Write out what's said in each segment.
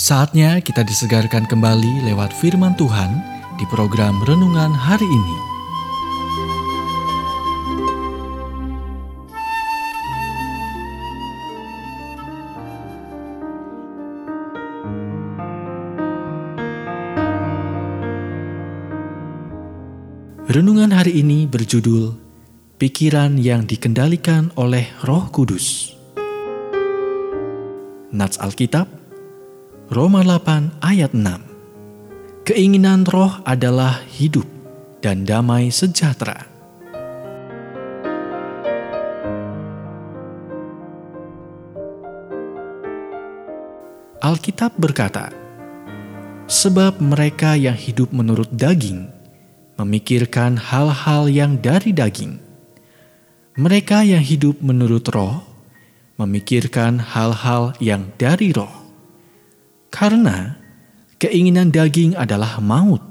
Saatnya kita disegarkan kembali lewat firman Tuhan di program renungan hari ini. Renungan hari ini berjudul Pikiran yang dikendalikan oleh Roh Kudus. Nats Alkitab Roma 8 ayat 6 Keinginan roh adalah hidup dan damai sejahtera. Alkitab berkata, Sebab mereka yang hidup menurut daging memikirkan hal-hal yang dari daging. Mereka yang hidup menurut roh memikirkan hal-hal yang dari roh. Karena keinginan daging adalah maut,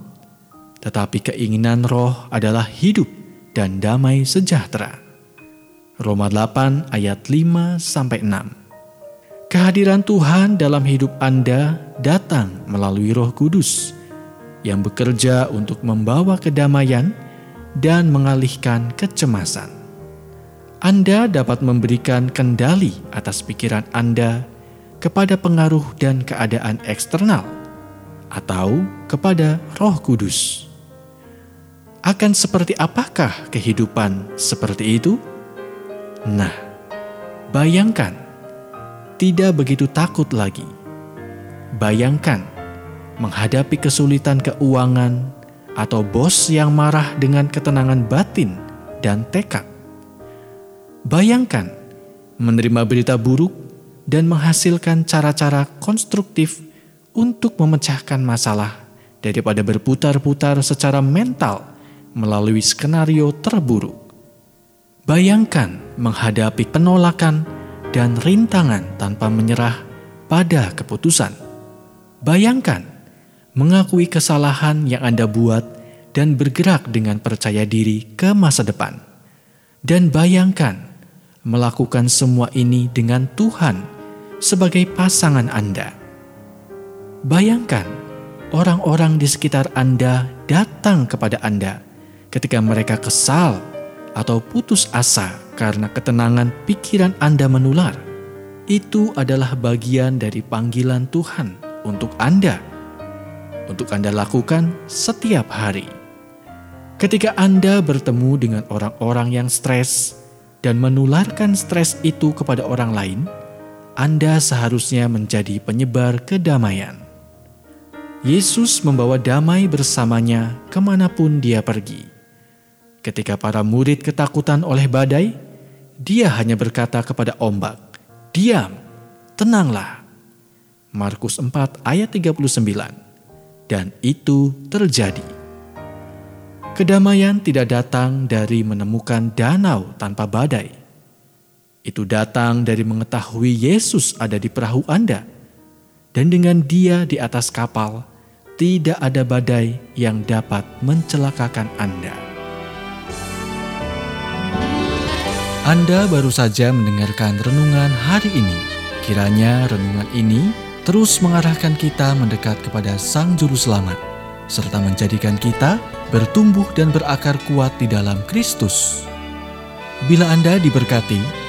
tetapi keinginan roh adalah hidup dan damai sejahtera. Roma 8 ayat 5 sampai 6. Kehadiran Tuhan dalam hidup Anda datang melalui Roh Kudus yang bekerja untuk membawa kedamaian dan mengalihkan kecemasan. Anda dapat memberikan kendali atas pikiran Anda kepada pengaruh dan keadaan eksternal, atau kepada Roh Kudus. Akan seperti apakah kehidupan seperti itu? Nah, bayangkan tidak begitu takut lagi. Bayangkan menghadapi kesulitan keuangan atau bos yang marah dengan ketenangan batin dan tekad. Bayangkan menerima berita buruk dan menghasilkan cara-cara konstruktif untuk memecahkan masalah daripada berputar-putar secara mental melalui skenario terburuk. Bayangkan menghadapi penolakan dan rintangan tanpa menyerah pada keputusan. Bayangkan mengakui kesalahan yang Anda buat dan bergerak dengan percaya diri ke masa depan. Dan bayangkan melakukan semua ini dengan Tuhan sebagai pasangan Anda. Bayangkan orang-orang di sekitar Anda datang kepada Anda ketika mereka kesal atau putus asa karena ketenangan pikiran Anda menular. Itu adalah bagian dari panggilan Tuhan untuk Anda, untuk Anda lakukan setiap hari. Ketika Anda bertemu dengan orang-orang yang stres dan menularkan stres itu kepada orang lain, anda seharusnya menjadi penyebar kedamaian. Yesus membawa damai bersamanya ke mana pun dia pergi. Ketika para murid ketakutan oleh badai, dia hanya berkata kepada ombak, Diam, tenanglah. Markus 4 ayat 39 Dan itu terjadi. Kedamaian tidak datang dari menemukan danau tanpa badai itu datang dari mengetahui Yesus ada di perahu Anda, dan dengan Dia di atas kapal, tidak ada badai yang dapat mencelakakan Anda. Anda baru saja mendengarkan renungan hari ini. Kiranya renungan ini terus mengarahkan kita mendekat kepada Sang Juru Selamat, serta menjadikan kita bertumbuh dan berakar kuat di dalam Kristus. Bila Anda diberkati,